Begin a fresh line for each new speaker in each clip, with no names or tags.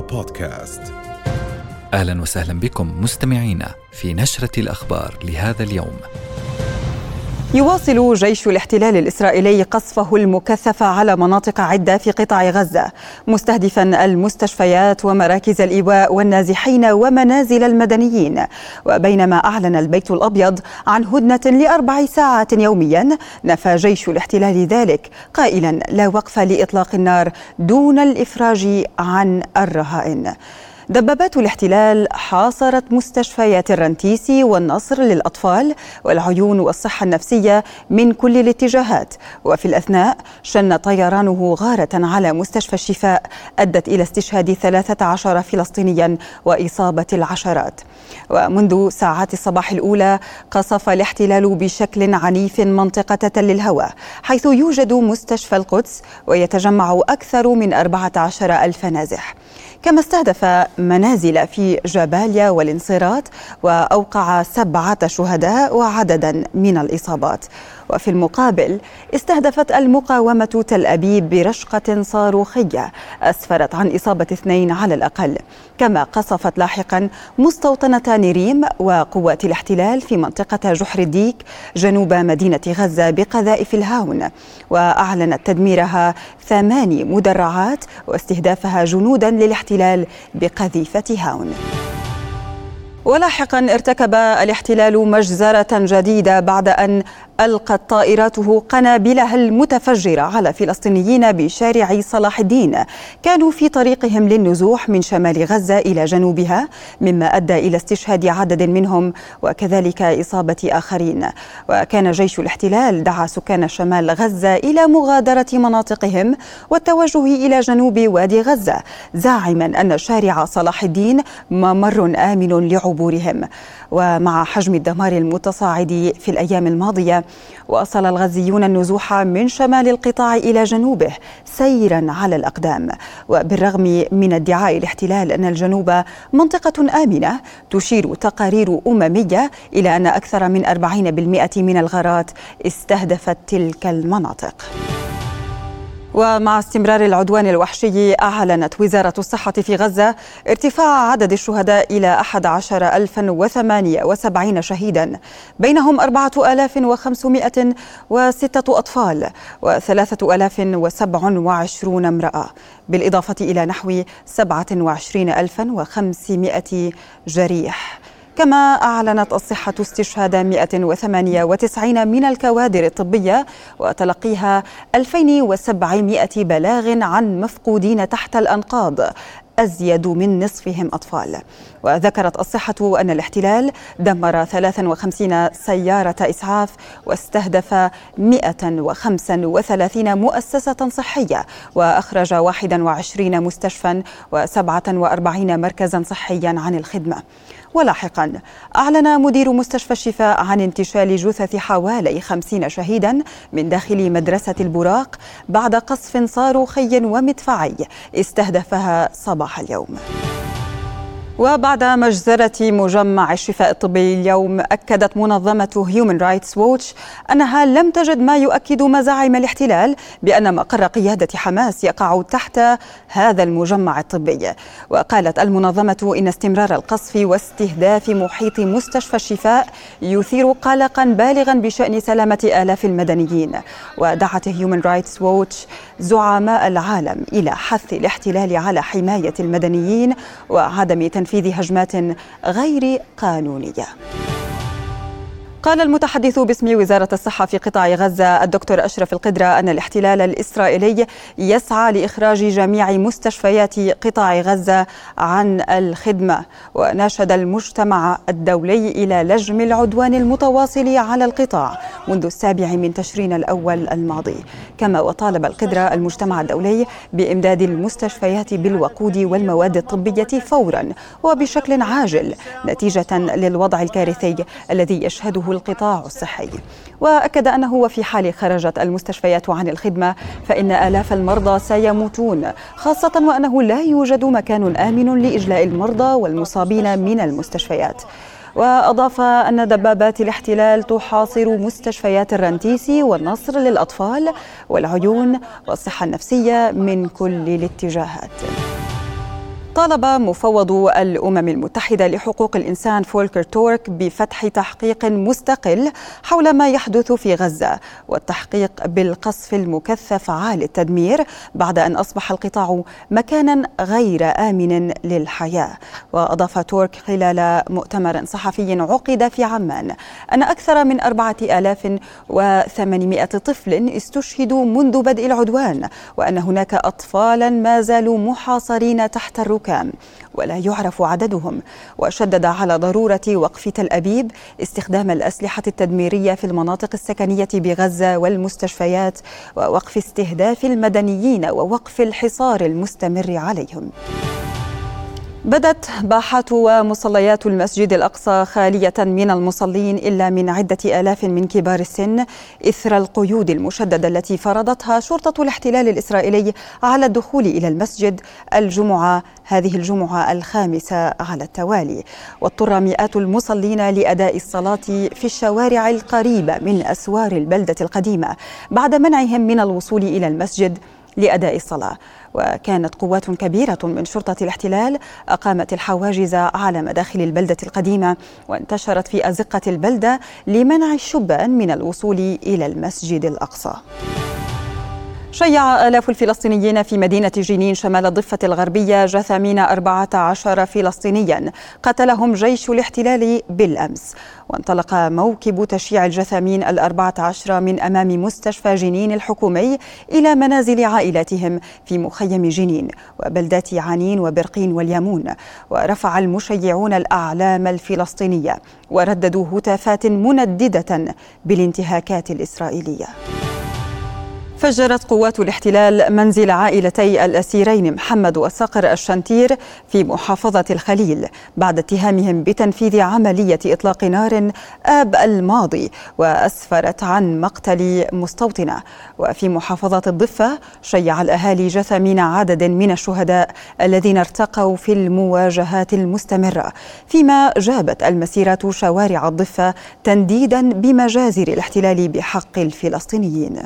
بودكاست
أهلا وسهلا بكم مستمعينا في نشرة الأخبار لهذا اليوم.
يواصل جيش الاحتلال الإسرائيلي قصفه المكثف على مناطق عدة في قطاع غزة مستهدفا المستشفيات ومراكز الإيواء والنازحين ومنازل المدنيين. وبينما أعلن البيت الأبيض عن هدنة لأربع ساعات يوميا نفى جيش الاحتلال ذلك قائلا لا وقف لإطلاق النار دون الإفراج عن الرهائن. دبابات الاحتلال حاصرت مستشفيات الرنتيسي والنصر للأطفال والعيون والصحة النفسية من كل الاتجاهات. وفي الأثناء شن طيرانه غارة على مستشفى الشفاء أدت إلى استشهاد 13 فلسطينيا وإصابة العشرات. ومنذ ساعات الصباح الأولى قصف الاحتلال بشكل عنيف منطقة تل الهوى حيث يوجد مستشفى القدس ويتجمع أكثر من 14 ألف نازح. كما استهدف منازل في جباليا والانصارات وأوقع سبعة شهداء وعددا من الإصابات. وفي المقابل استهدفت المقاومة تل أبيب برشقة صاروخية أسفرت عن إصابة اثنين على الأقل. كما قصفت لاحقا مستوطنة نيريم وقوات الاحتلال في منطقة جحر الديك جنوب مدينة غزة بقذائف الهاون. وأعلنت تدميرها ثماني مدرعات واستهدافها جنودا للاحتلال بقذيفة هاون. ولاحقا ارتكب الاحتلال مجزرة جديدة بعد أن ألقت طائراته قنابلها المتفجرة على فلسطينيين بشارع صلاح الدين. كانوا في طريقهم للنزوح من شمال غزة إلى جنوبها مما أدى إلى استشهاد عدد منهم وكذلك إصابة آخرين. وكان جيش الاحتلال دعا سكان شمال غزة إلى مغادرة مناطقهم والتوجه إلى جنوب وادي غزة زاعما أن شارع صلاح الدين ممر آمن لعبورهم. ومع حجم الدمار المتصاعد في الأيام الماضية وأصل الغزيون النزوح من شمال القطاع إلى جنوبه سيرا على الأقدام. وبالرغم من ادعاء الاحتلال أن الجنوب منطقة آمنة تشير تقارير أممية إلى أن أكثر من 40% من الغارات استهدفت تلك المناطق. ومع استمرار العدوان الوحشي أعلنت وزارة الصحة في غزة ارتفاع عدد الشهداء إلى 11078 شهيدا بينهم 4506 أطفال و3027 امرأة بالإضافة إلى نحو 27500 جريح. كما أعلنت الصحة استشهاد 198 من الكوادر الطبية وتلقيها 2700 بلاغ عن مفقودين تحت الأنقاض أزيد من نصفهم أطفال. وذكرت الصحة أن الاحتلال دمر 53 سيارة إسعاف واستهدف 135 مؤسسة صحية وأخرج 21 مستشفى و47 مركزا صحيا عن الخدمة. ولاحقا. أعلن مدير مستشفى الشفاء عن انتشال جثث حوالي خمسين شهيدا من داخل مدرسة البراق بعد قصف صاروخي ومدفعي استهدفها صباح اليوم. وبعد مجزرة مجمع الشفاء الطبي اليوم أكدت منظمة هيومن رايتس ووتش أنها لم تجد ما يؤكد مزاعم الاحتلال بأن مقر قيادة حماس يقع تحت هذا المجمع الطبي. وقالت المنظمة إن استمرار القصف واستهداف محيط مستشفى الشفاء يثير قلقا بالغا بشأن سلامة آلاف المدنيين. ودعت هيومن رايتس ووتش زعماء العالم إلى حث الاحتلال على حماية المدنيين وعدم تنفيذ هجمات غير قانونية. قال المتحدث باسم وزارة الصحة في قطاع غزة الدكتور أشرف القدرة أن الاحتلال الإسرائيلي يسعى لإخراج جميع مستشفيات قطاع غزة عن الخدمة. وناشد المجتمع الدولي إلى لجم العدوان المتواصل على القطاع منذ السابع من تشرين الأول الماضي. كما وطالب القدرة المجتمع الدولي بإمداد المستشفيات بالوقود والمواد الطبية فورا وبشكل عاجل نتيجة للوضع الكارثي الذي يشهده القطاع الصحي. وأكد أنه وفي حال خرجت المستشفيات عن الخدمة فإن آلاف المرضى سيموتون خاصة وأنه لا يوجد مكان آمن لإجلاء المرضى والمصابين من المستشفيات. وأضاف أن دبابات الاحتلال تحاصر مستشفيات الرنتيسي والنصر للأطفال والعيون والصحة النفسية من كل الاتجاهات. طالب مفوض الأمم المتحدة لحقوق الإنسان فولكر تورك بفتح تحقيق مستقل حول ما يحدث في غزة والتحقيق بالقصف المكثف عالي التدمير بعد أن أصبح القطاع مكانا غير آمن للحياة. وأضاف تورك خلال مؤتمر صحفي عقد في عمان أن أكثر من أربعة آلاف وثمانمائة طفل استشهدوا منذ بدء العدوان وأن هناك أطفالا ما زالوا محاصرين تحت الركام ولا يعرف عددهم. وشدد على ضرورة وقف تل أبيب استخدام الأسلحة التدميرية في المناطق السكنية بغزة والمستشفيات ووقف استهداف المدنيين ووقف الحصار المستمر عليهم. بدت باحات ومصليات المسجد الأقصى خالية من المصلين إلا من عدة آلاف من كبار السن إثر القيود المشددة التي فرضتها شرطة الاحتلال الإسرائيلي على الدخول إلى المسجد الجمعة هذه الجمعة الخامسة على التوالي. واضطر مئات المصلين لأداء الصلاة في الشوارع القريبة من أسوار البلدة القديمة بعد منعهم من الوصول إلى المسجد لأداء الصلاة. وكانت قوات كبيرة من شرطة الاحتلال أقامت الحواجز على مداخل البلدة القديمة وانتشرت في أزقة البلدة لمنع الشبان من الوصول إلى المسجد الأقصى. شيع آلاف الفلسطينيين في مدينة جنين شمال الضفة الغربية جثامين 14 فلسطينيا. قتلهم جيش الاحتلال بالأمس. وانطلق موكب تشييع الجثامين الأربعة عشر من أمام مستشفى جنين الحكومي إلى منازل عائلاتهم في مخيم جنين وبلدات عنين وبرقين واليامون ورفع المشيعون الأعلام الفلسطينية ورددوا هتافات منددة بالانتهاكات الإسرائيلية. فجرت قوات الاحتلال منزل عائلتي الأسيرين محمد وصقر الشنتير في محافظة الخليل بعد اتهامهم بتنفيذ عملية إطلاق نار آب الماضي وأسفرت عن مقتل مستوطنة. وفي محافظة الضفة شيع الأهالي جثمين عدد من الشهداء الذين ارتقوا في المواجهات المستمرة. فيما جابت المسيرات شوارع الضفة تنديدا بمجازر الاحتلال بحق الفلسطينيين.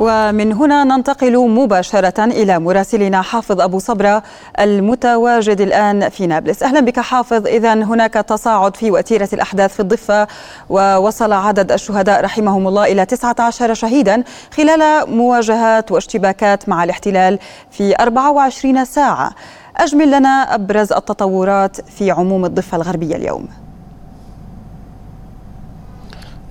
ومن هنا ننتقل مباشرة إلى مراسلنا حافظ أبو صبرة المتواجد الآن في نابلس. أهلا بك حافظ. إذا هناك تصاعد في وتيرة الأحداث في الضفة ووصل عدد الشهداء رحمهم الله إلى 19 شهيدا خلال مواجهات واشتباكات مع الاحتلال في 24 ساعة. أجمل لنا أبرز التطورات في عموم الضفة الغربية اليوم.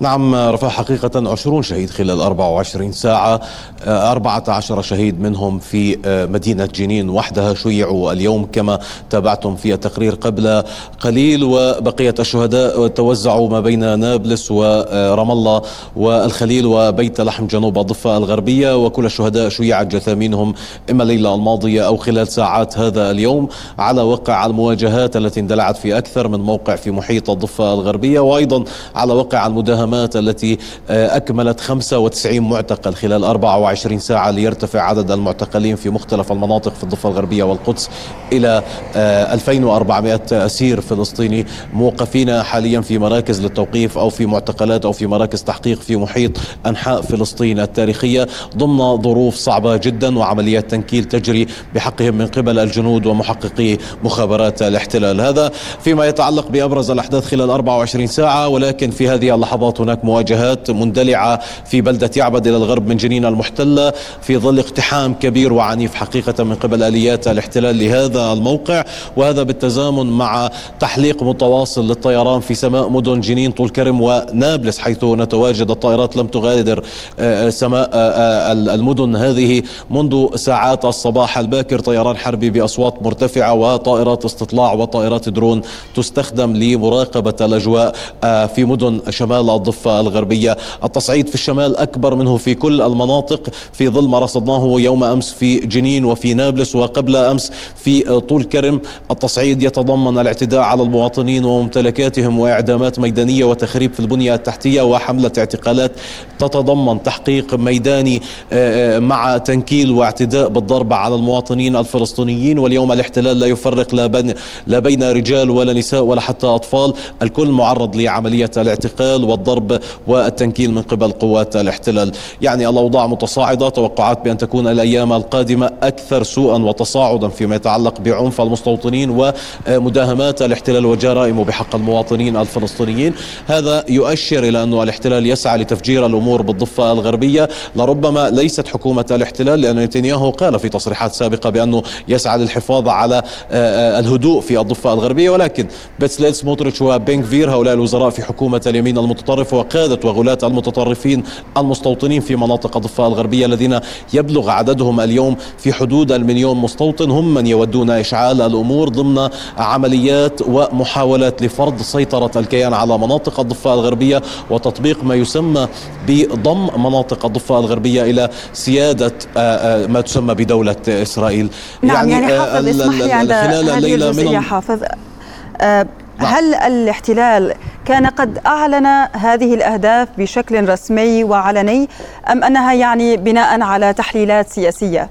نعم رفع حقيقة 20 شهيد خلال 24 ساعة. 14 آه، شهيد منهم في آه، مدينة جنين وحدها شيعوا اليوم كما تابعتم في التقرير قبل قليل. وبقية الشهداء توزعوا ما بين نابلس ورام الله والخليل وبيت لحم جنوب الضفة الغربية. وكل الشهداء شيعت جثامينهم إما الليلة الماضية أو خلال ساعات هذا اليوم على وقع المواجهات التي اندلعت في أكثر من موقع في محيط الضفة الغربية. وأيضا على وقع المداهمات الخدمات التي آه، أكملت 95 معتقل خلال 24 ساعة ليرتفع عدد المعتقلين في مختلف المناطق في الضفة الغربية والقدس إلى 2400 آه، أسير فلسطيني موقفين حاليا في مراكز للتوقيف أو في معتقلات أو في مراكز تحقيق في محيط أنحاء فلسطين التاريخية ضمن ظروف صعبة جدا وعمليات تنكيل تجري بحقهم من قبل الجنود ومحققي مخابرات الاحتلال. هذا فيما يتعلق بأبرز الأحداث خلال 24 ساعة ولكن في هذه اللحظات هناك مواجهات مندلعة في بلدة يعبد إلى الغرب من جنين المحتلة في ظل اقتحام كبير وعنيف حقيقة من قبل آليات الاحتلال لهذا الموقع وهذا بالتزامن مع تحليق متواصل للطيران في سماء مدن جنين طول كرم ونابلس حيث نتواجد الطائرات لم تغادر آه، آه، سماء آه، المدن هذه منذ ساعات الصباح. الباكر طيران حربي بأصوات مرتفعة وطائرات استطلاع وطائرات درون تستخدم لمراقبة الأجواء في مدن شمال الضفة. الضفة الغربية. التصعيد في الشمال أكبر منه في كل المناطق. في ظل ما رصدناه يوم أمس في جنين وفي نابلس وقبل أمس في طول كرم. التصعيد يتضمن الاعتداء على المواطنين وممتلكاتهم وإعدامات ميدانية وتخريب في البنية التحتية وحملة اعتقالات. تتضمن تحقيق ميداني آه، آه، مع تنكيل واعتداء بالضرب على المواطنين الفلسطينيين. واليوم الاحتلال لا يفرق لا لا بين رجال ولا نساء ولا حتى أطفال. الكل معرض لعملية الاعتقال والضرب الضرب والتنكيل من قبل قوات الاحتلال. يعني الأوضاع متصاعدة توقعات بأن تكون الأيام القادمة أكثر سوءا وتصاعدا فيما يتعلق بعنف المستوطنين ومداهمات الاحتلال وجرائمه بحق المواطنين الفلسطينيين. هذا يؤشر إلى أن الاحتلال يسعى لتفجير الأمور بالضفة الغربية. لربما ليست حكومة الاحتلال لأن نتنياهو قال في تصريحات سابقة بأنه يسعى للحفاظ على آه، الهدوء في الضفة الغربية. ولكن بتسليل سموتريتش وبنكفير هؤلاء الوزراء في حكومة اليمين المتطرف وقادة وغلاة المتطرفين المستوطنين في مناطق الضفة الغربية الذين يبلغ عددهم اليوم في حدود المليون مستوطن هم من يودون إشعال الأمور ضمن عمليات ومحاولات لفرض سيطرة الكيان على مناطق الضفة الغربية وتطبيق ما يسمى بضم مناطق الضفة الغربية إلى سيادة آه، ما تسمى بدولة إسرائيل
نعم يعني, يعني حافظ اسمح لي عند هذه الجزئية حافظ نعم. هل الاحتلال كان قد أعلن هذه الأهداف بشكل رسمي وعلني أم أنها يعني بناء على تحليلات سياسية؟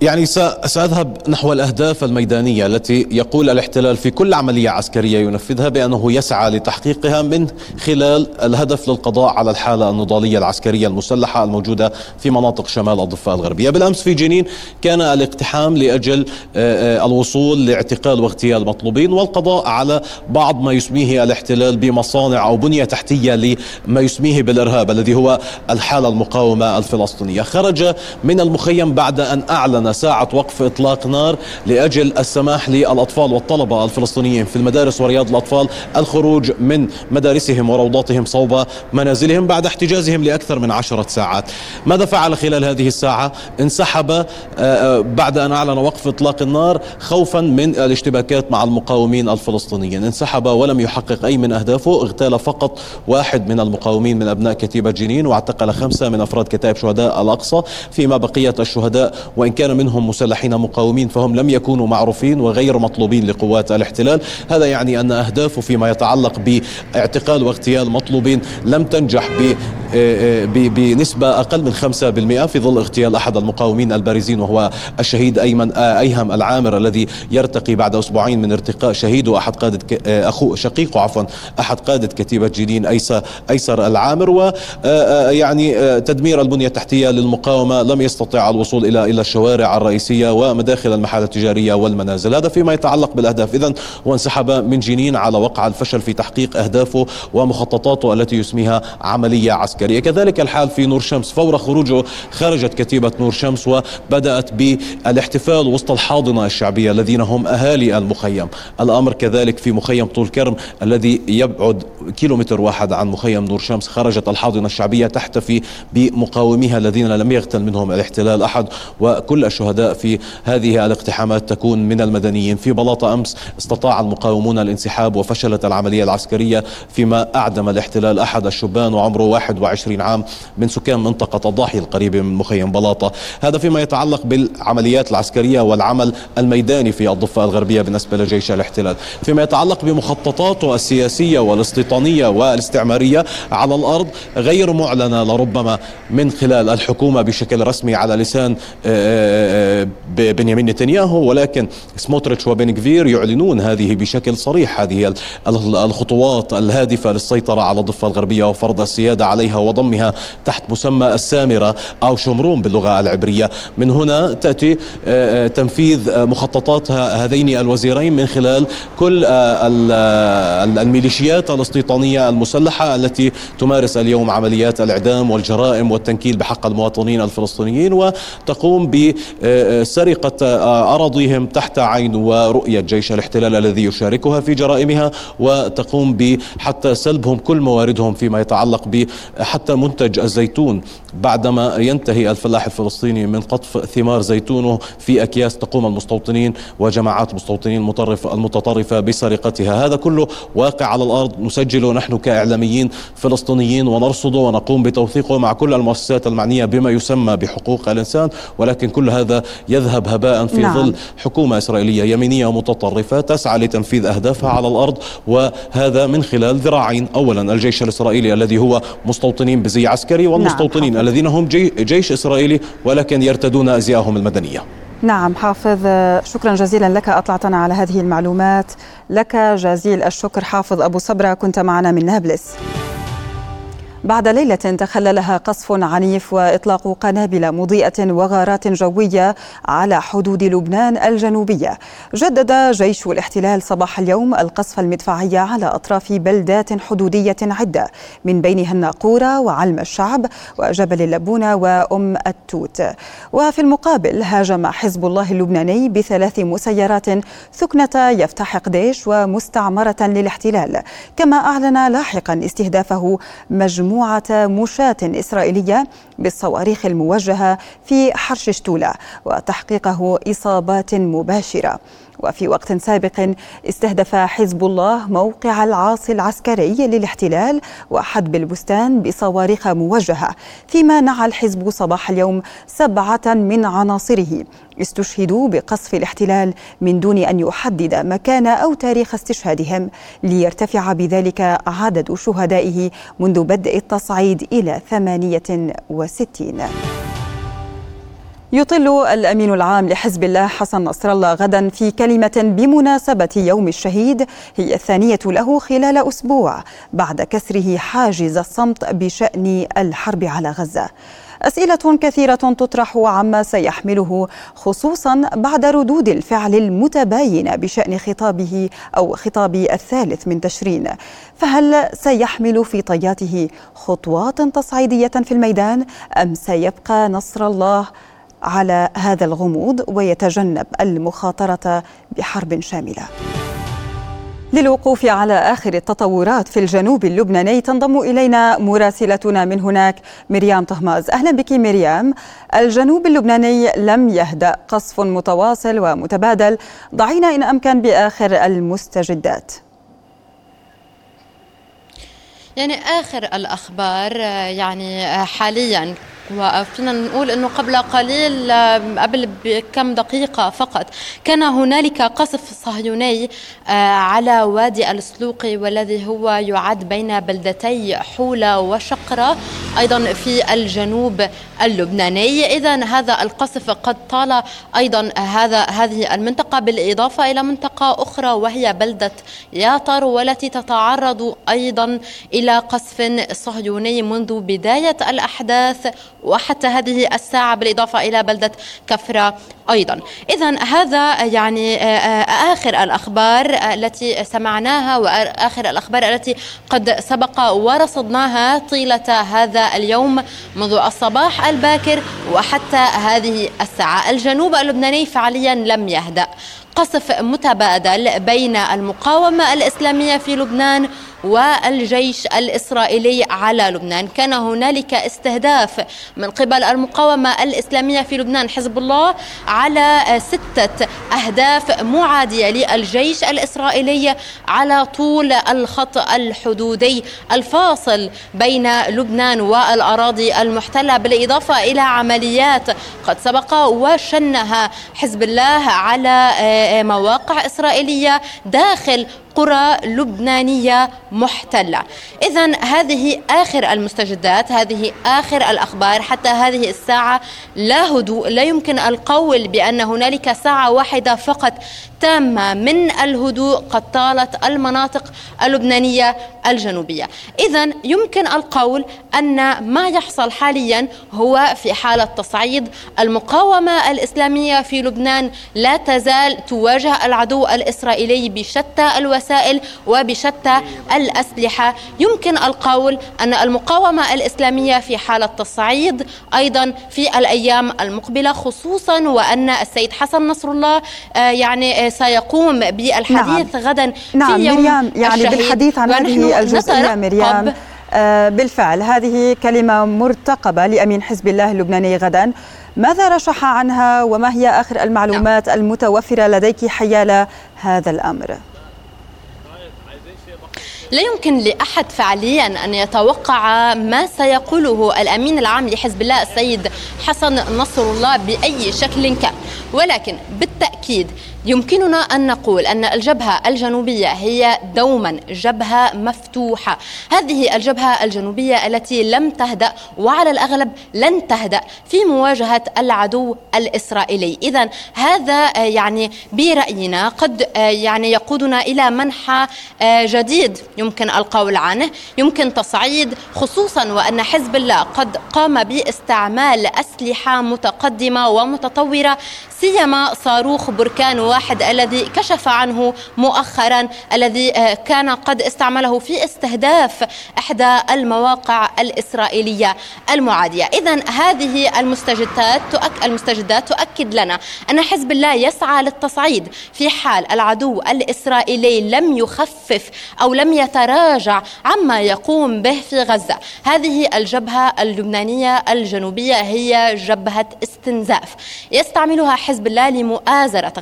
يعني سأذهب نحو الأهداف الميدانية التي يقول الاحتلال في كل عملية عسكرية ينفذها بأنه يسعى لتحقيقها من خلال الهدف للقضاء على الحالة النضالية العسكرية المسلحة الموجودة في مناطق شمال الضفة الغربية. بالأمس في جنين كان الاقتحام لأجل آه، آه، الوصول لاعتقال واغتيال مطلوبين والقضاء على بعض ما يسميه الاحتلال بمصانع أو بنية تحتية لما يسميه بالإرهاب الذي هو الحالة المقاومة الفلسطينية. خرج من المخيم بعد أن أعلن ساعة وقف إطلاق نار لأجل السماح للأطفال والطلبة الفلسطينيين في المدارس ورياض الأطفال الخروج من مدارسهم وروضاتهم صوب منازلهم بعد احتجازهم لأكثر من عشرة ساعات ماذا فعل خلال هذه الساعة؟ انسحب آه، آه، بعد أن أعلن وقف إطلاق النار خوفا من الاشتباكات مع المقاومين الفلسطينيين انسحب ولم يحقق أي من أهدافه اغتال فقط واحد من المقاومين من أبناء كتيبة جنين واعتقل خمسة من أفراد كتائب شهداء الأقصى فيما بقية الشهداء وإن كان منهم مسلحين مقاومين فهم لم يكونوا معروفين وغير مطلوبين لقوات الاحتلال. هذا يعني أن أهدافه فيما يتعلق بإعتقال واغتيال مطلوبين لم تنجح بنسبة أقل من 5% في ظل اغتيال أحد المقاومين البارزين وهو الشهيد أيمن آه، أيهم العامر الذي يرتقي بعد أسبوعين من ارتقاء شهيده أحد قادة أخوه شقيقه عفوا أحد قادة كتيبة جنين أيسر, أيسر العامر ويعني تدمير البنية التحتية للمقاومة لم يستطع الوصول إلى إلى الشوارع الرئيسية ومداخل المحال التجارية والمنازل. هذا فيما يتعلق بالأهداف. إذا هو انسحب من جنين على وقع الفشل في تحقيق أهدافه ومخططاته التي يسميها عملية عسكرية. العسكرية. كذلك الحال في نور شمس. فور خروجه خرجت كتيبة نور شمس وبدأت بالاحتفال وسط الحاضنة الشعبية الذين هم أهالي المخيم. الأمر كذلك في مخيم طول كرم الذي يبعد كيلومتر واحد عن مخيم نور شمس. خرجت الحاضنة الشعبية تحتفي بمقاوميها الذين لم يغتل منهم الاحتلال أحد. وكل الشهداء في هذه الاقتحامات تكون من المدنيين. في بلاطة أمس استطاع المقاومون الانسحاب وفشلت العملية العسكرية فيما أعدم الاحتلال أحد. الشبان وعمره 21 عام من سكان منطقة الضاحية القريبة من مخيم بلاطة. هذا فيما يتعلق بالعمليات العسكرية والعمل الميداني في الضفة الغربية بالنسبة لجيش الاحتلال. فيما يتعلق بمخططاته السياسية والاستيطانية والاستعمارية على الأرض غير معلنة لربما من خلال الحكومة بشكل رسمي على لسان آه، آه، آه، بنيامين نتنياهو ولكن سموتريتش وبن كفير يعلنون هذه بشكل صريح. هذه الخطوات الهادفة للسيطرة على الضفة الغربية وفرض السيادة عليها وضمها تحت مسمى السامرة أو شمرون باللغة العبرية. من هنا تأتي آه، آه، تنفيذ آه، مخططات هذين الوزيرين من خلال كل الميليشيات الاستيطانية المسلحة التي تمارس اليوم عمليات الإعدام والجرائم والتنكيل بحق المواطنين الفلسطينيين وتقوم بسرقة أراضيهم تحت عين ورؤية جيش الاحتلال الذي يشاركها في جرائمها وتقوم بحتى سلبهم كل مواردهم فيما يتعلق حتى منتج الزيتون بعدما ينتهي الفلاح الفلسطيني من قطف ثمار زيتونه في أكياس تقوم المستوطنين وجماعات مستوطنين المتطرفة, المتطرفة بسرقتها. هذا كله واقع على الأرض. نسجله نحن كإعلاميين فلسطينيين ونرصده ونقوم بتوثيقه مع كل المؤسسات المعنية بما يسمى بحقوق الإنسان. ولكن كل هذا يذهب هباء في نعم. ظل حكومة إسرائيلية يمينية متطرفة تسعى لتنفيذ أهدافها على الأرض. وهذا من خلال ذراعين. أولا الجيش الإسرائيلي الذي هو مستوطنين بزي عسكري والمستوطنين نعم. الذين هم جي جيش إسرائيلي ولكن يرتدون أزياءهم المدنية.
نعم حافظ. شكرا جزيلا لك أطلعتنا على هذه المعلومات. لك جزيل الشكر حافظ أبو صبرة كنت معنا من نابلس. بعد ليلة تخللها قصف عنيف وإطلاق قنابل مضيئة وغارات جوية على حدود لبنان الجنوبية. جدد جيش الاحتلال صباح اليوم القصف المدفعي على أطراف بلدات حدودية عدة من بينها الناقورة وعلم الشعب وجبل اللبونة وأم التوت. وفي المقابل هاجم حزب الله اللبناني بثلاث مسيرات ثكنة يفتح قديش ومستعمرة للاحتلال كما أعلن لاحقا استهدافه مجموعة مجموعة مشاة إسرائيلية بالصواريخ الموجهة في حرش شتولة وتحقيقه إصابات مباشرة. وفي وقت سابق استهدف حزب الله موقع العاصي العسكري للاحتلال وحدب البستان بصواريخ موجهة فيما نعى الحزب صباح اليوم سبعة من عناصره. استشهدوا بقصف الاحتلال من دون أن يحدد مكان أو تاريخ استشهادهم ليرتفع بذلك عدد شهدائه منذ بدء التصعيد إلى ثمانية وستين. يطل الأمين العام لحزب الله حسن نصر الله غدا في كلمة بمناسبة يوم الشهيد هي الثانية له خلال أسبوع بعد كسره حاجز الصمت بشأن الحرب على غزة. أسئلة كثيرة تطرح عما سيحمله خصوصا بعد ردود الفعل المتباينة بشأن خطابه أو خطاب الثالث من تشرين. فهل سيحمل في طياته خطوات تصعيدية في الميدان أم سيبقى نصر الله على هذا الغموض ويتجنب المخاطرة بحرب شاملة. للوقوف على آخر التطورات في الجنوب اللبناني تنضم إلينا مراسلتنا من هناك مريم طهماز. أهلا بك مريم. الجنوب اللبناني لم يهدأ قصف متواصل ومتبادل. ضعينا إن أمكن بآخر المستجدات.
يعني آخر الأخبار يعني حاليا وفينا نقول إنه قبل قليل قبل بكم دقيقة فقط كان هنالك قصف صهيوني آه، على وادي السلوقي والذي هو يعد بين بلدتي حولة وشقرة أيضا في الجنوب اللبناني. اذا هذا القصف قد طال أيضا هذا هذه المنطقة بالإضافة إلى منطقة أخرى وهي بلدة ياطر والتي تتعرض أيضا إلى قصف صهيوني منذ بداية الأحداث. وحتى هذه الساعة بالإضافة إلى بلدة كفرة أيضا. إذا هذا يعني آه، آه، آخر الأخبار التي سمعناها وآخر الأخبار التي قد سبق ورصدناها طيلة هذا اليوم منذ الصباح الباكر وحتى هذه الساعة. الجنوب اللبناني فعليا لم يهدأ. قصف متبادل بين المقاومة الإسلامية في لبنان والجيش الإسرائيلي على لبنان. كان هنالك استهداف من قبل المقاومة الإسلامية في لبنان حزب الله على ستة أهداف معادية للجيش الإسرائيلي على طول الخط الحدودي الفاصل بين لبنان والأراضي المحتلة. بالإضافة إلى عمليات قد سبق وشنها حزب الله على مواقع إسرائيلية داخل قرى لبنانية محتلة. إذا هذه آخر المستجدات هذه آخر الأخبار. حتى هذه الساعة لا هدوء لا يمكن القول بأن هنالك ساعة واحدة فقط تامة من الهدوء قد طالت المناطق اللبنانية الجنوبية. إذا يمكن القول أن ما يحصل حاليا هو في حالة تصعيد. المقاومة الإسلامية في لبنان لا تزال تواجه العدو الإسرائيلي بشتى الوسائل وبشتى الأسلحة. يمكن القول أن المقاومة الإسلامية في حالة تصعيد أيضا في الأيام المقبلة خصوصا وأن السيد حسن نصر الله آه، يعني آه، سيقوم بالحديث نعم. غدا
نعم في يوم مريم يعني الشهيد بالحديث عن هذه الجزئية مريم آه بالفعل هذه كلمة مرتقبة لأمين حزب الله اللبناني غدا ماذا رشح عنها وما هي آخر المعلومات نعم. المتوفرة لديك حيال هذا الأمر؟
لا يمكن لأحد فعليا أن يتوقع ما سيقوله الأمين العام لحزب الله السيد حسن نصر الله بأي شكل كان ولكن بالتأكيد يمكننا أن نقول أن الجبهة الجنوبية هي دوما جبهة مفتوحة. هذه الجبهة الجنوبية التي لم تهدأ وعلى الأغلب لن تهدأ في مواجهة العدو الإسرائيلي. إذا هذا يعني برأينا قد يعني يقودنا إلى منحى جديد يمكن القول عنه. يمكن تصعيد خصوصا وأن حزب الله قد قام باستعمال أسلحة متقدمة ومتطورة سيما صاروخ بركان واحد الذي كشف عنه مؤخرا الذي آه، كان قد استعمله في استهداف إحدى المواقع الإسرائيلية المعادية، اذا هذه المستجدات تؤك المستجدات تؤكد لنا أن حزب الله يسعى للتصعيد في حال العدو الإسرائيلي لم يخفف أو لم يتراجع عما يقوم به في غزة، هذه الجبهة اللبنانية الجنوبية هي جبهة استنزاف. يستعملها حزب الله لمؤازرة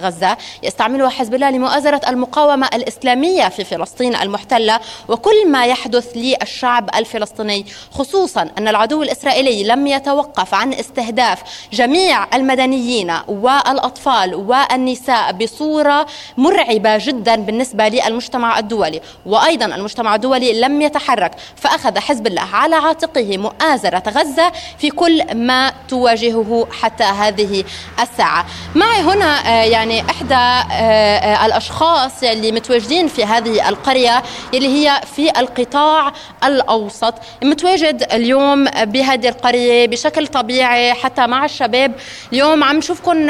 يستعملها حزب الله لمؤازرة المقاومة الإسلامية في فلسطين المحتلة وكل ما يحدث للشعب الفلسطيني خصوصا أن العدو الإسرائيلي لم يتوقف عن استهداف جميع المدنيين والأطفال والنساء بصورة مرعبة جدا بالنسبة للمجتمع الدولي. وأيضا المجتمع الدولي لم يتحرك فأخذ حزب الله على عاتقه مؤازرة غزة في كل ما تواجهه حتى هذه الساعة. معي هنا آه، يعني إحدى آه، آه، الأشخاص اللي متواجدين في هذه القرية اللي هي في القطاع الأوسط. متواجد اليوم بهذه القرية بشكل طبيعي حتى مع الشباب. اليوم عم نشوفكم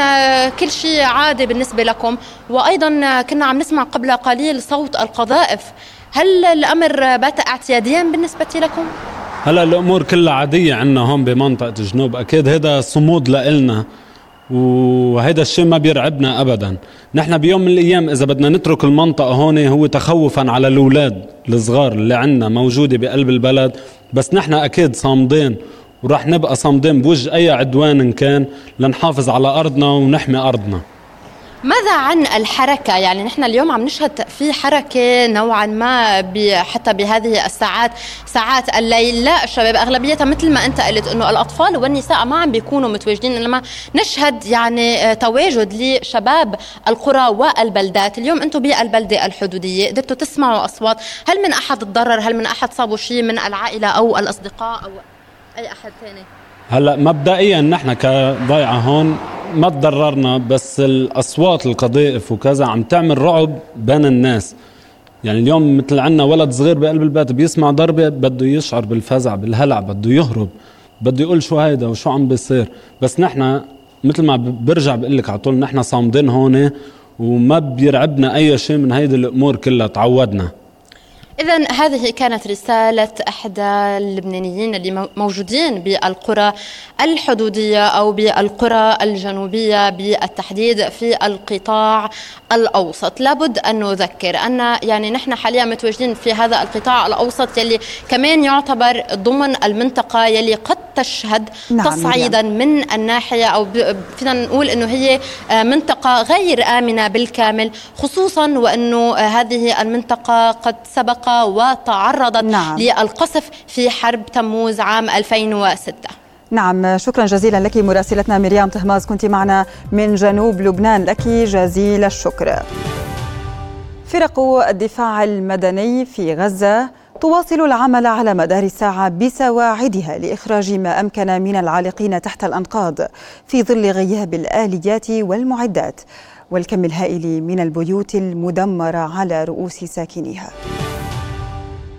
كل شيء عادي بالنسبة لكم. وأيضا كنا عم نسمع قبل قليل صوت القذائف. هل الأمر بات اعتياديا بالنسبة لكم؟
هلأ الأمور كلها عادية عندنا هون بمنطقة الجنوب أكيد هذا صمود لإلنا. وهذا الشيء ما بيرعبنا ابدا. نحن بيوم من الأيام إذا بدنا نترك المنطقة هون هو تخوفا على الأولاد الصغار اللي عندنا موجودة بقلب البلد. بس نحن أكيد صامدين وراح نبقى صامدين بوجه أي عدوان إن كان لنحافظ على أرضنا ونحمي أرضنا.
ماذا عن الحركة؟ يعني نحن اليوم عم نشهد في حركة نوعا ما حتى بهذه الساعات ساعات الليل. لا الشباب أغلبيتها مثل ما أنت قلت أنه الأطفال والنساء ما عم بيكونوا متواجدين إنما نشهد يعني تواجد لشباب القرى والبلدات. اليوم أنتم بالبلدة الحدودية قدرتوا تسمعوا أصوات. هل من أحد تضرر؟ هل من أحد صابوا شيء من العائلة أو الأصدقاء أو أي أحد ثاني؟
هلا مبدئيا نحن كضيعة هون ما تضررنا بس الأصوات القذائف وكذا عم تعمل رعب بين الناس. يعني اليوم مثل عنا ولد صغير بقلب البيت بيسمع ضربة بده يشعر بالفزع بالهلع بده يهرب بده يقول شو هيدا وشو عم بيصير. بس نحن مثل ما برجع بقول لك على طول نحن صامدين هون وما بيرعبنا أي شيء من هيدي الأمور كلها تعودنا.
إذا هذه كانت رسالة أحد اللبنانيين اللي موجودين بالقرى الحدودية أو بالقرى الجنوبية بالتحديد في القطاع الأوسط لابد أن نذكر أن يعني نحن حاليا متواجدين في هذا القطاع الأوسط يلي كمان يعتبر ضمن المنطقة يلي قد تشهد نعم تصعيدا نعم. من الناحية أو فينا نقول أنه هي منطقة غير آمنة بالكامل خصوصا وأنه هذه المنطقة قد سبق وتعرضت نعم. للقصف في حرب تموز عام 2006
نعم شكرا جزيلا لك مراسلتنا مريم طهماز كنت معنا من جنوب لبنان. لك جزيل الشكر. فرق الدفاع المدني في غزة تواصل العمل على مدار الساعة بسواعدها لإخراج ما أمكن من العالقين تحت الأنقاض في ظل غياب الآليات والمعدات والكم الهائل من البيوت المدمرة على رؤوس ساكنيها.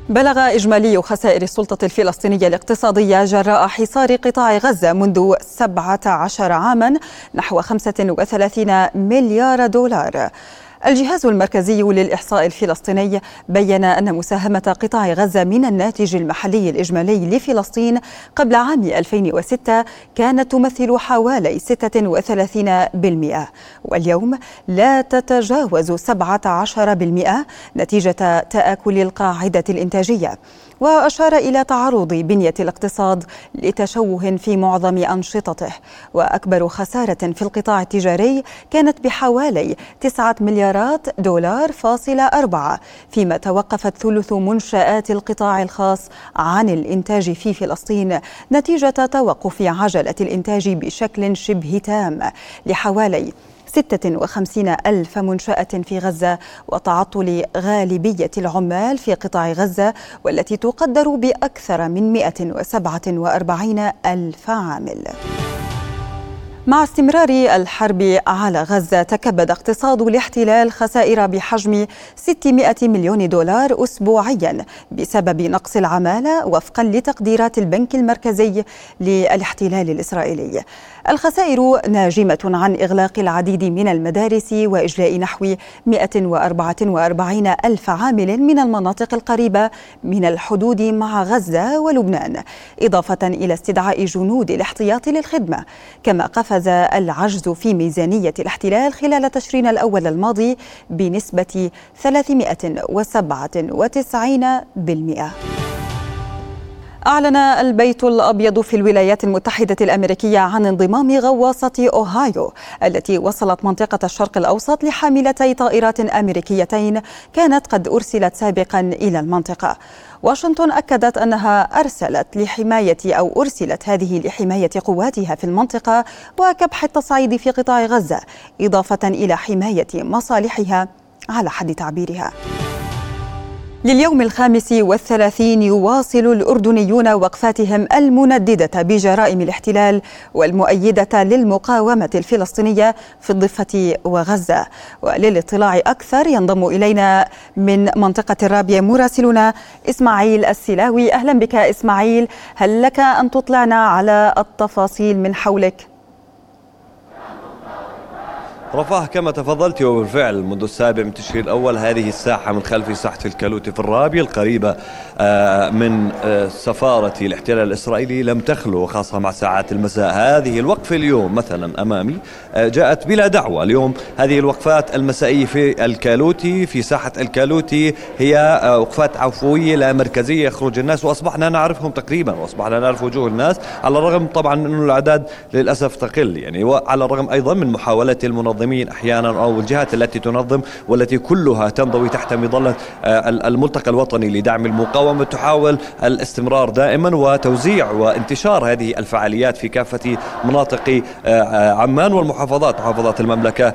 بلغ إجمالي خسائر السلطة الفلسطينية الاقتصادية جراء حصار قطاع غزة منذ 17 عاما نحو 35 مليار دولار. الجهاز المركزي للإحصاء الفلسطيني بين أن مساهمة قطاع غزة من الناتج المحلي الإجمالي لفلسطين قبل عام 2006 كانت تمثل حوالي 36% واليوم لا تتجاوز 17% نتيجة تآكل القاعدة الإنتاجية وأشار إلى تعرض بنية الاقتصاد لتشوه في معظم أنشطته وأكبر خسارة في القطاع التجاري كانت بحوالي 9 مليارات دولار فاصلة أربعة فيما توقفت ثلث منشآت القطاع الخاص عن الإنتاج في فلسطين نتيجة توقف عجلة الإنتاج بشكل شبه تام. لحوالي 56 ألف منشأة في غزة وتعطل غالبية العمال في قطاع غزة والتي تقدر بأكثر من 147 ألف عامل. مع استمرار الحرب على غزة تكبد اقتصاد الاحتلال خسائر بحجم 600 مليون دولار أسبوعيا بسبب نقص العمالة وفقا لتقديرات البنك المركزي للاحتلال الإسرائيلي. الخسائر ناجمة عن إغلاق العديد من المدارس وإجلاء نحو 144 ألف عامل من المناطق القريبة من الحدود مع غزة ولبنان إضافة إلى استدعاء جنود الاحتياط للخدمة. كما قفز العجز في ميزانية الاحتلال خلال تشرين الأول الماضي بنسبة 397% أعلن البيت الأبيض في الولايات المتحدة الأمريكية عن انضمام غواصة أوهايو التي وصلت منطقة الشرق الأوسط لحاملتي طائرات أمريكيتين كانت قد أرسلت سابقا إلى المنطقة. واشنطن أكدت أنها أرسلت لحماية أو أرسلت هذه لحماية قواتها في المنطقة وكبح التصعيد في قطاع غزة إضافة إلى حماية مصالحها على حد تعبيرها. لليوم الخامس والثلاثين يواصل الأردنيون وقفاتهم المنددة بجرائم الاحتلال والمؤيدة للمقاومة الفلسطينية في الضفة وغزة. وللاطلاع أكثر ينضم إلينا من منطقة الرابية مراسلنا إسماعيل السلاوي. أهلا بك إسماعيل. هل لك أن تطلعنا على التفاصيل من حولك؟
رفاه كما تفضلت وبالفعل منذ السابع من تشرين الأول. هذه الساحة من خلف ساحة الكالوتي في الرابية القريبة آه، من آه، سفارة الاحتلال الإسرائيلي لم تخلو خاصة مع ساعات المساء. هذه الوقفة اليوم مثلا أمامي جاءت بلا دعوة. اليوم هذه الوقفات المسائية في الكالوتي في ساحة الكالوتي هي وقفات عفوية لا مركزية يخرج الناس وأصبحنا نعرفهم تقريبا وأصبحنا نعرف وجوه الناس على الرغم طبعا أنه الأعداد للأسف تقل. يعني وعلى الرغم أيضا من محاولة المنظمين أحيانا أو الجهات التي تنظم والتي كلها تنضوي تحت مظلة الملتقى الوطني لدعم المقاومة تحاول الاستمرار دائما وتوزيع وانتشار هذه الفعاليات في كافة مناطق عمان والمحافظات محافظات المملكة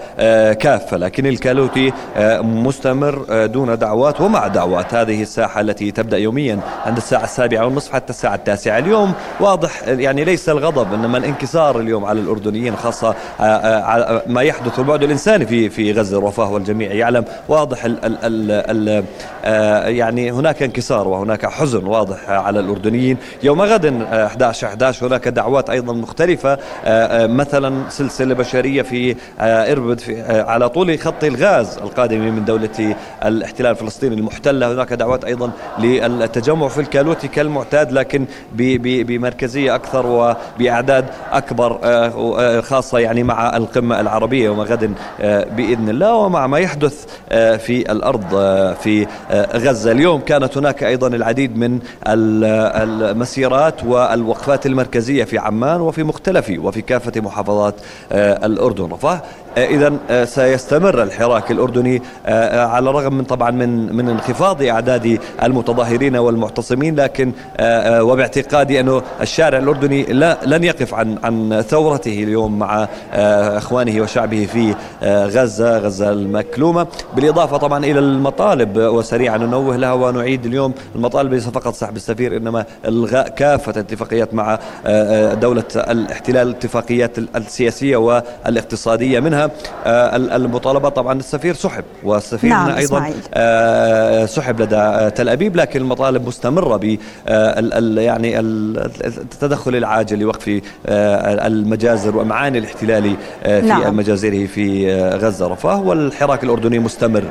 كافة لكن الكالوتي مستمر دون دعوات ومع دعوات هذه الساحة التي تبدأ يوميا عند الساعة السابعة والنصف حتى الساعة التاسعة. اليوم واضح يعني ليس الغضب إنما الانكسار اليوم على الأردنيين خاصة ما يحدث البعد الإنساني في في غزة. الرفاه والجميع يعلم واضح ال ال ال ال يعني هناك انكسار وهناك حزن واضح على الأردنيين. يوم غد 11 11 هناك دعوات أيضا مختلفة. مثلا سلسلة بشرية في إربد في على طول خط الغاز القادم من دولة الاحتلال الفلسطيني. المحتلة هناك دعوات أيضا للتجمع في الكالوتي كالمعتاد لكن بمركزية أكثر وبأعداد أكبر خاصة يعني مع القمة العربية يوم غد بإذن الله ومع ما يحدث في الأرض في غزة. اليوم كانت هناك أيضا العديد من المسيرات والوقفات المركزية في عمان وفي مختلف وفي كافة محافظات الأردن. إذا سيستمر الحراك الأردني على الرغم من طبعا من من انخفاض أعداد المتظاهرين والمعتصمين لكن وباعتقادي أنه الشارع الأردني لا لن يقف عن عن ثورته اليوم مع إخوانه وشعبه في غزة غزة المكلومة. بالإضافة طبعا إلى المطالب وسريعا ننوه لها ونعيد اليوم المطالب ليس فقط سحب السفير إنما إلغاء كافة الاتفاقيات مع دولة الاحتلال الاتفاقيات السياسية والاقتصادية منها. المطالبة طبعا السفير سحب والسفير
نعم
أيضا
إسماعيل.
سحب لدى تل أبيب لكن المطالب مستمرة ب يعني التدخل العاجل لوقف المجازر ومعاني الاحتلال في
نعم.
مجازره في غزة. رفاه والحراك الأردني مستمر.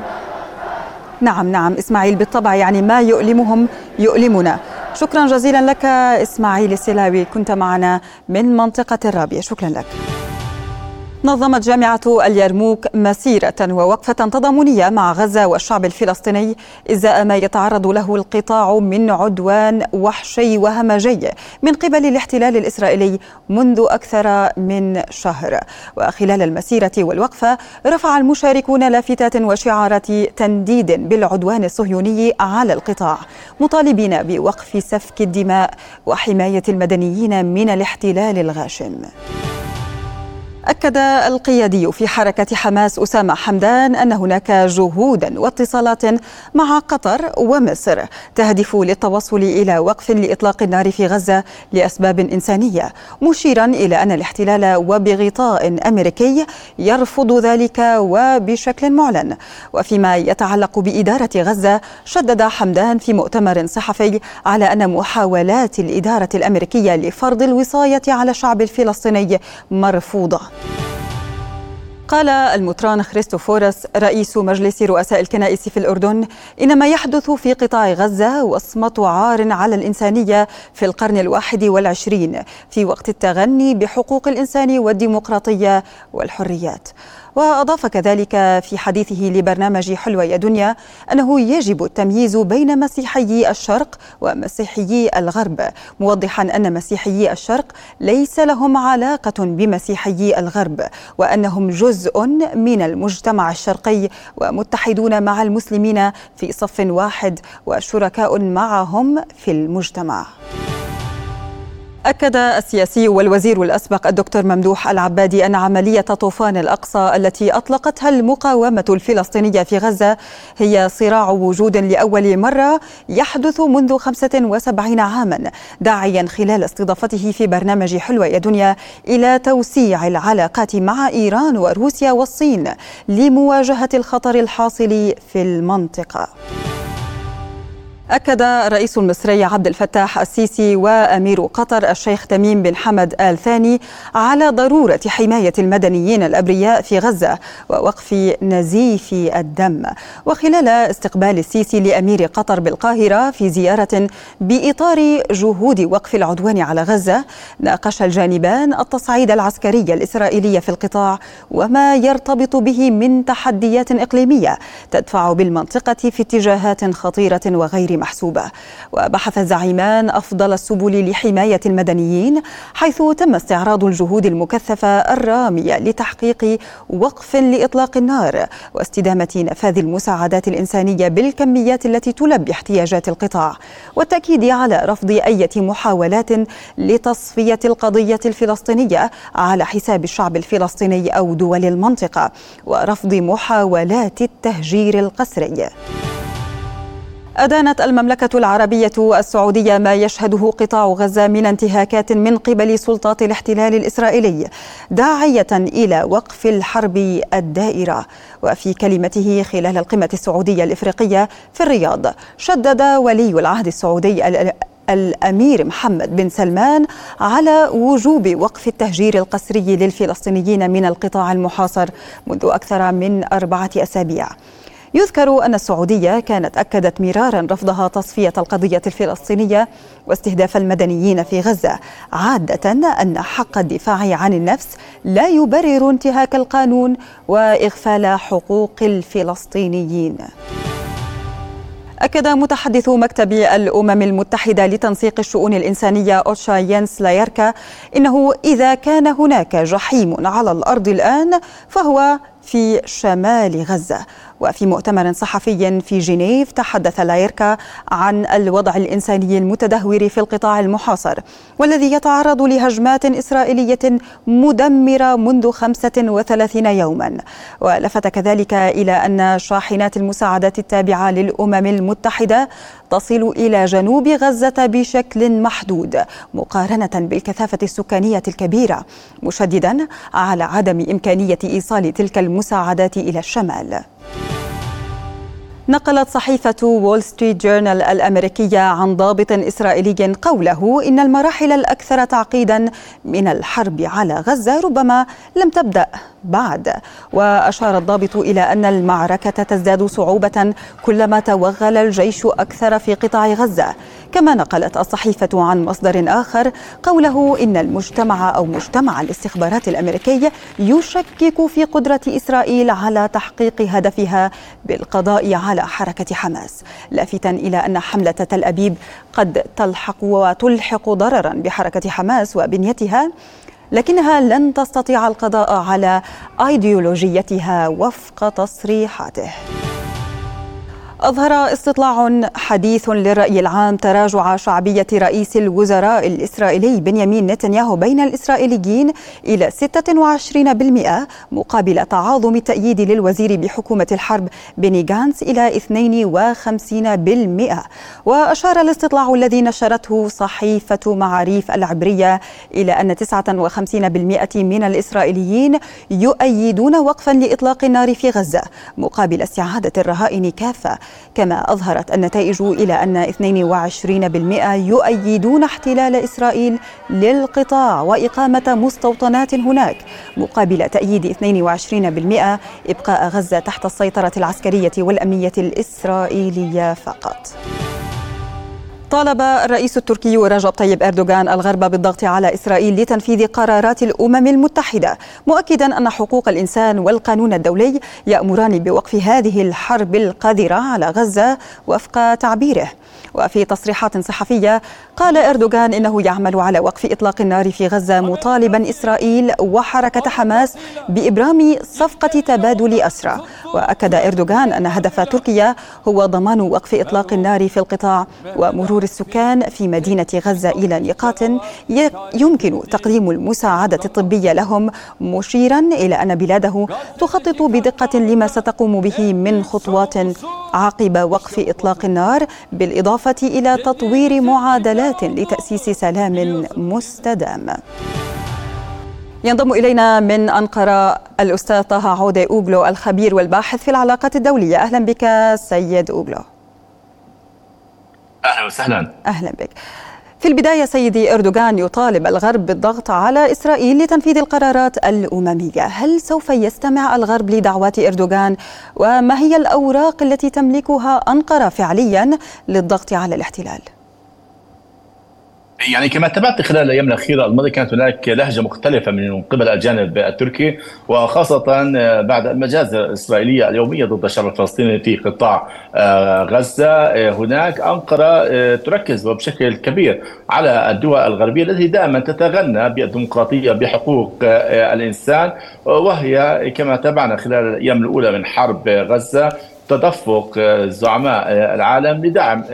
نعم نعم إسماعيل بالطبع يعني ما يؤلمهم يؤلمنا. شكرا جزيلا لك إسماعيل السلاوي كنت معنا من منطقة الرابية. شكرا لك. نظمت جامعة اليرموك مسيرة ووقفة تضامنية مع غزة والشعب الفلسطيني إزاء ما يتعرض له القطاع من عدوان وحشي وهمجي من قبل الاحتلال الإسرائيلي منذ أكثر من شهر. وخلال المسيرة والوقفة رفع المشاركون لافتات وشعارات تنديد بالعدوان الصهيوني على القطاع مطالبين بوقف سفك الدماء وحماية المدنيين من الاحتلال الغاشم. أكد القيادي في حركة حماس أسامة حمدان أن هناك جهودا واتصالات مع قطر ومصر تهدف للتوصل إلى وقف لإطلاق النار في غزة لأسباب إنسانية مشيرا إلى أن الاحتلال وبغطاء أمريكي يرفض ذلك وبشكل معلن. وفيما يتعلق بإدارة غزة شدد حمدان في مؤتمر صحفي على أن محاولات الإدارة الأمريكية لفرض الوصاية على الشعب الفلسطيني مرفوضة. قال المطران خريستوفورس رئيس مجلس رؤساء الكنائس في الأردن إن ما يحدث في قطاع غزة وصمة عار على الإنسانية في القرن الواحد والعشرين في وقت التغني بحقوق الإنسان والديمقراطية والحريات. وأضاف كذلك في حديثه لبرنامج حلوة يا دنيا أنه يجب التمييز بين مسيحيي الشرق ومسيحيي الغرب موضحا أن مسيحيي الشرق ليس لهم علاقة بمسيحيي الغرب وأنهم جزء من المجتمع الشرقي ومتحدون مع المسلمين في صف واحد وشركاء معهم في المجتمع. أكد السياسي والوزير الأسبق الدكتور ممدوح العبادي أن عملية طوفان الأقصى التي أطلقتها المقاومة الفلسطينية في غزة هي صراع وجود لأول مرة يحدث منذ 75 عاما داعيا خلال استضافته في برنامج حلوة يا دنيا إلى توسيع العلاقات مع إيران وروسيا والصين لمواجهة الخطر الحاصل في المنطقة. أكد الرئيس المصري عبد الفتاح السيسي وأمير قطر الشيخ تميم بن حمد آل ثاني على ضرورة حماية المدنيين الأبرياء في غزة ووقف نزيف الدم. وخلال استقبال السيسي لأمير قطر بالقاهرة في زيارة بإطار جهود وقف العدوان على غزة ناقش الجانبان التصعيد العسكري الإسرائيلي في القطاع وما يرتبط به من تحديات إقليمية تدفع بالمنطقة في اتجاهات خطيرة وغير محسوبة. وبحث الزعيمان أفضل السبل لحماية المدنيين حيث تم استعراض الجهود المكثفة الرامية لتحقيق وقف لإطلاق النار واستدامة نفاذ المساعدات الإنسانية بالكميات التي تلبي احتياجات القطاع والتأكيد على رفض أي محاولات لتصفية القضية الفلسطينية على حساب الشعب الفلسطيني أو دول المنطقة ورفض محاولات التهجير القسري. أدانت المملكة العربية السعودية ما يشهده قطاع غزة من انتهاكات من قبل سلطات الاحتلال الإسرائيلي داعية إلى وقف الحرب الدائرة. وفي كلمته خلال القمة السعودية الإفريقية في الرياض شدد ولي العهد السعودي الأمير محمد بن سلمان على وجوب وقف التهجير القسري للفلسطينيين من القطاع المحاصر منذ أكثر من أربعة أسابيع. يذكر أن السعودية كانت أكدت مرارا رفضها تصفية القضية الفلسطينية واستهداف المدنيين في غزة عادة أن حق الدفاع عن النفس لا يبرر انتهاك القانون وإغفال حقوق الفلسطينيين. أكد متحدث مكتب الأمم المتحدة لتنسيق الشؤون الإنسانية أوتشا ينس لايركا إنه إذا كان هناك جحيم على الأرض الآن فهو في شمال غزة. وفي مؤتمر صحفي في جنيف تحدث لايركا عن الوضع الإنساني المتدهور في القطاع المحاصر والذي يتعرض لهجمات إسرائيلية مدمرة منذ 35 يوما. ولفت كذلك إلى أن شاحنات المساعدات التابعة للأمم المتحدة تصل إلى جنوب غزة بشكل محدود مقارنة بالكثافة السكانية الكبيرة مشددا على عدم إمكانية إيصال تلك المساعدات إلى الشمال. نقلت صحيفة وول ستريت جورنال الأمريكية عن ضابط إسرائيلي قوله إن المراحل الأكثر تعقيدا من الحرب على غزة ربما لم تبدأ بعد. وأشار الضابط إلى أن المعركة تزداد صعوبة كلما توغل الجيش أكثر في قطاع غزة. كما نقلت الصحيفة عن مصدر آخر قوله إن المجتمع أو مجتمع الاستخبارات الأمريكي يشكك في قدرة إسرائيل على تحقيق هدفها بالقضاء على حركة حماس. لافتا إلى أن حملة تل أبيب قد تلحق وتلحق ضررا بحركة حماس وبنيتها لكنها لن تستطيع القضاء على أيديولوجيتها وفق تصريحاته. أظهر استطلاع حديث للرأي العام تراجع شعبية رئيس الوزراء الإسرائيلي بنيامين نتنياهو بين الإسرائيليين إلى 26% مقابل تعاظم التأييد للوزير بحكومة الحرب بني جانس إلى 52% وأشار الاستطلاع الذي نشرته صحيفة معاريف العبرية إلى أن 59% من الإسرائيليين يؤيدون وقفا لإطلاق النار في غزة مقابل استعادة الرهائن كافة. كما أظهرت النتائج إلى أن 22% يؤيدون احتلال إسرائيل للقطاع وإقامة مستوطنات هناك مقابل تأييد 22% إبقاء غزة تحت السيطرة العسكرية والأمنية الإسرائيلية فقط. طالب الرئيس التركي رجب طيب أردوغان الغرب بالضغط على إسرائيل لتنفيذ قرارات الأمم المتحدة مؤكدا أن حقوق الإنسان والقانون الدولي يأمران بوقف هذه الحرب القذرة على غزة وفق تعبيره. وفي تصريحات صحفية قال إردوغان إنه يعمل على وقف إطلاق النار في غزة مطالبا إسرائيل وحركة حماس بإبرام صفقة تبادل أسرى. وأكد إردوغان أن هدف تركيا هو ضمان وقف إطلاق النار في القطاع ومرور السكان في مدينة غزة إلى نقاط يمكن تقديم المساعدة الطبية لهم مشيرا إلى أن بلاده تخطط بدقة لما ستقوم به من خطوات عقب وقف إطلاق النار بالإضافة إلى تطوير معادلات لتأسيس سلام مستدام. ينضم إلينا من أنقرة الأستاذ طه عودة أوغلو الخبير والباحث في العلاقات الدولية. أهلا بك سيد أوغلو.
أهلا وسهلا.
أهلا بك. في البداية سيدي أردوغان يطالب الغرب بالضغط على إسرائيل لتنفيذ القرارات الأممية. هل سوف يستمع الغرب لدعوات أردوغان؟ وما هي الأوراق التي تملكها أنقرة فعليا للضغط على الاحتلال؟
يعني كما تابعت خلال الأيام الأخيرة الماضيه كانت هناك لهجة مختلفة من قبل الجانب التركي وخاصة بعد المجازر الإسرائيلية اليومية ضد الشعب الفلسطيني في قطاع غزة هناك أنقرة تركز بشكل كبير على الدول الغربية التي دائما تتغنى بالديمقراطية بحقوق الإنسان وهي كما تابعنا خلال الأيام الأولى من حرب غزة تدفق زعماء العالم لدعم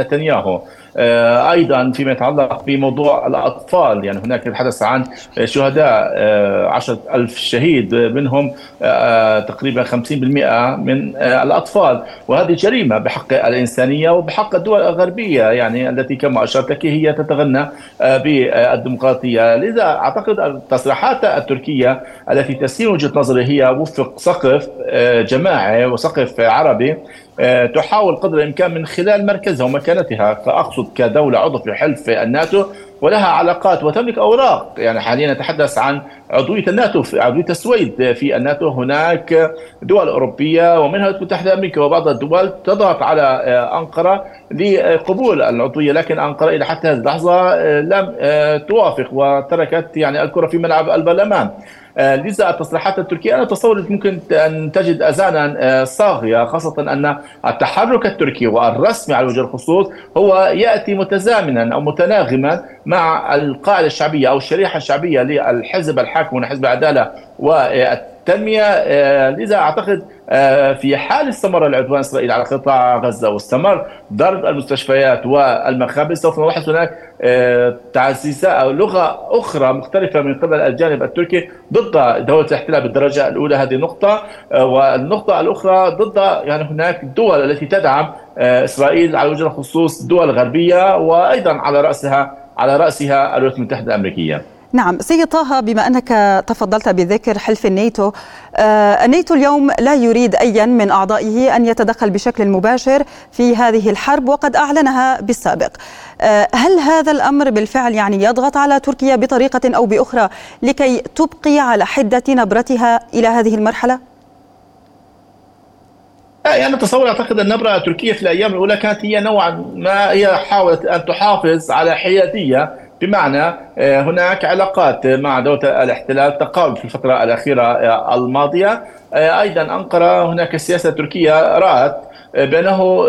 نتنياهو. أيضا فيما يتعلق بموضوع الأطفال يعني هناك الحدث عن شهداء عشرة ألف شهيد منهم تقريبا 50% من الأطفال. وهذه جريمة بحق الإنسانية وبحق الدول الغربية يعني التي كما أشرت لك هي تتغنى بالديمقراطية. لذا أعتقد التصريحات التركية التي تسير وجهة نظري هي وفق سقف جماعي وسقف عربي تحاول قدر الإمكان من خلال مركزها ومكانتها. فأقصد كدولة عضو في حلف الناتو ولها علاقات وتملك أوراق. يعني حاليا نتحدث عن عضوية الناتو عضوية السويد. في الناتو هناك دول أوروبية ومنها الولايات المتحده الامريكيه وبعض الدول تضغط على أنقرة لقبول العضوية. لكن أنقرة إلى حتى هذه اللحظة لم توافق وتركت يعني الكرة في ملعب البرلمان لذا التصريحات التركية أنا أتصور ممكن أن تجد أذانا صاغية خاصة أن التحرك التركي والرسمي على وجه الخصوص هو يأتي متزامنا أو متناغما مع القاعدة الشعبية أو الشريحة الشعبية للحزب الحاكم وحزب العدالة والتنمية لذا أعتقد في حال استمر العدوان الاسرائيلي على قطاع غزة واستمر ضرب المستشفيات والمخابز سوف نلاحظ هناك تعزيزات أو لغة أخرى مختلفة من قبل الجانب التركي ضد دولة الاحتلال بالدرجة الأولى هذه نقطة. والنقطة الأخرى ضد يعني هناك دول التي تدعم إسرائيل على وجه الخصوص دول غربية وأيضا على رأسها على رأسها الولايات المتحدة الأمريكية.
نعم سيد طه بما أنك تفضلت بذكر حلف الناتو آه الناتو اليوم لا يريد أيا من أعضائه أن يتدخل بشكل مباشر في هذه الحرب وقد أعلنها بالسابق آه هل هذا الأمر بالفعل يعني يضغط على تركيا بطريقة أو بأخرى لكي تبقي على حدة نبرتها إلى هذه المرحلة؟
يعني اتصور أعتقد النبره التركيه في الأيام الأولى كانت هي نوعا ما هي حاولت أن تحافظ على حيادية. بمعنى هناك علاقات مع دولة الاحتلال تقارب في الفترة الأخيرة الماضية. أيضا أنقرة هناك السياسة التركية رأت بأنه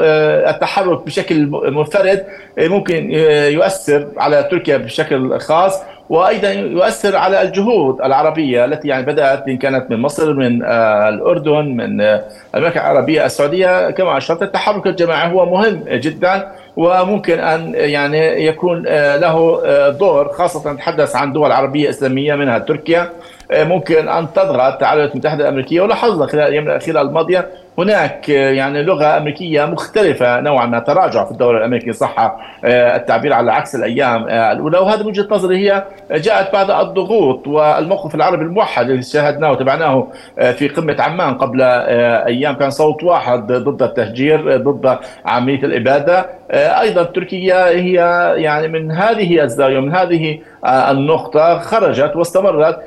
التحرك بشكل منفرد ممكن يؤثر على تركيا بشكل خاص وأيضا يؤثر على الجهود العربية التي يعني بدأت إن كانت من مصر من آه، الأردن من آه، المملكة العربية السعودية. كما أشرت التحرك الجماعي هو مهم جدا وممكن أن يعني يكون آه، له دور خاصة نتحدث عن دول عربية إسلامية منها تركيا. ممكن أن تضغط على الولايات المتحدة الأمريكية ولاحظنا خلال الأيام الاخيره الماضية هناك يعني لغة أمريكية مختلفة نوعا ما تراجع في الدولة الامريكيه صح التعبير على عكس الأيام الأولى. وهذا من وجهة نظري هي جاءت بعد الضغوط والموقف العربي الموحد اللي شاهدناه وتابعناه في قمة عمان قبل أيام. كان صوت واحد ضد التهجير ضد عملية الإبادة. أيضا تركيا هي يعني من هذه الزاوية من هذه النقطة خرجت واستمرت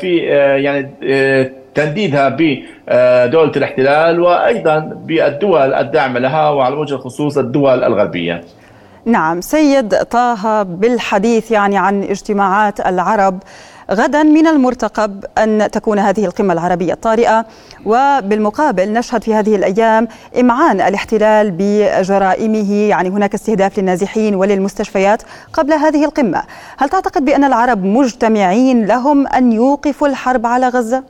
في يعني تنديدها بدولة الاحتلال وأيضا بالدول الداعمة لها وعلى وجه الخصوص الدول الغربية.
نعم سيد طه بالحديث يعني عن اجتماعات العرب غدا من المرتقب أن تكون هذه القمة العربية الطارئه وبالمقابل نشهد في هذه الأيام إمعان الاحتلال بجرائمه. يعني هناك استهداف للنازحين وللمستشفيات قبل هذه القمة، هل تعتقد بأن العرب مجتمعين لهم أن يوقفوا الحرب على غزة؟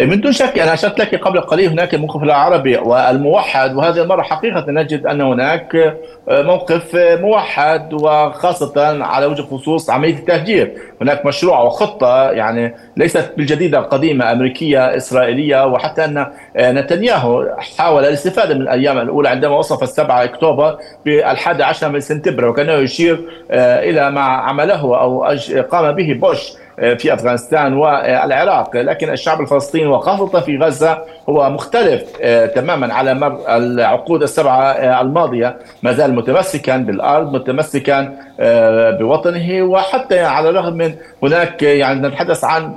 من دون شك أنا أشرت لك قبل قليل هناك الموقف العربي والموحد وهذه المرة حقيقة نجد أن هناك موقف موحد وخاصة على وجه الخصوص عملية التهجير، هناك مشروع وخطه يعني ليست بالجديدة القديمة أمريكية إسرائيلية وحتى أن نتنياهو حاول الاستفادة من الأيام الأولى عندما وصف السبعة أكتوبر بالحادي عشر من سنتبر وكانه يشير إلى ما عمله أو قام به بوش. في أفغانستان والعراق لكن الشعب الفلسطيني وخاصة في غزة هو مختلف آه، تماما على مر العقود السبعة آه، الماضية. ما زال متمسكا بالأرض متمسكا آه، بوطنه. وحتى على الرغم من هناك يعني نتحدث عن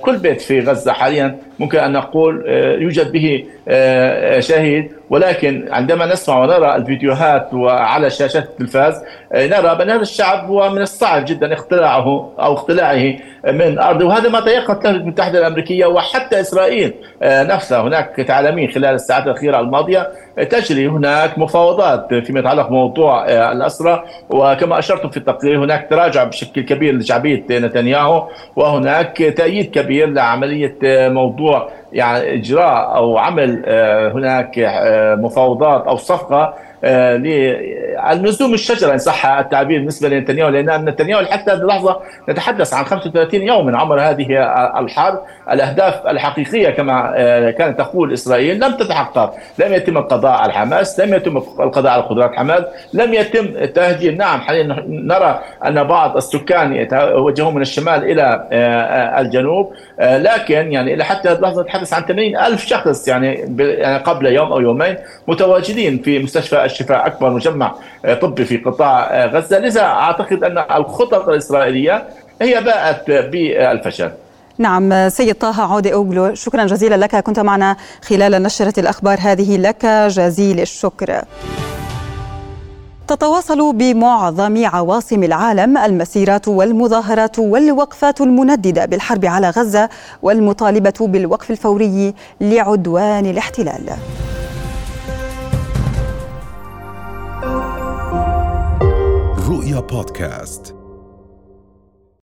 كل بيت في غزة حاليا ممكن أن نقول يوجد به شهيد ولكن عندما نسمع ونرى الفيديوهات وعلى شاشات التلفاز نرى بان هذا الشعب هو من الصعب جدا اقتلاعه أو اقتلاعه من أرضه. وهذا ما تيقنت الولايات المتحدة الأمريكية وحتى إسرائيل نفسها هناك تعلمين خلال الساعات الأخيرة الماضية تجري هناك مفاوضات فيما يتعلق بموضوع الاسرى وكما اشرت في التقرير هناك تراجع بشكل كبير لشعبيه نتنياهو وهناك تأييد كبير لعملية موضوع يعني إجراء أو عمل هناك مفاوضات أو صفقة للزوم الشجرة إن صح التعبير بالنسبة لنتنياهو لأن نتنياهو حتى هذه اللحظة نتحدث عن 35 يوم من عمر هذه الحرب. الأهداف الحقيقية كما آه، كانت تقول إسرائيل لم تتحقق. لم يتم القضاء على حماس لم يتم القضاء على قدرات حماس لم يتم التهجير. نعم حاليا نرى أن بعض السكان يتوجهون من الشمال إلى آه، الجنوب آه، لكن يعني إلى حتى اللحظة نتحدث عن 80 ألف شخص يعني, يعني قبل يوم أو يومين متواجدين في مستشفى الشفاء أكبر مجمع طبي في قطاع غزة. لذا أعتقد أن الخطط الإسرائيلية هي باءت بالفشل.
نعم سيد طه عودة أوغلو شكرا جزيلا لك. كنت معنا خلال نشرة الأخبار هذه لك. جزيل الشكر. تتواصل بمعظم عواصم العالم المسيرات والمظاهرات والوقفات المنددة بالحرب على غزة والمطالبة بالوقف الفوري لعدوان الاحتلال. رؤيا بودكاست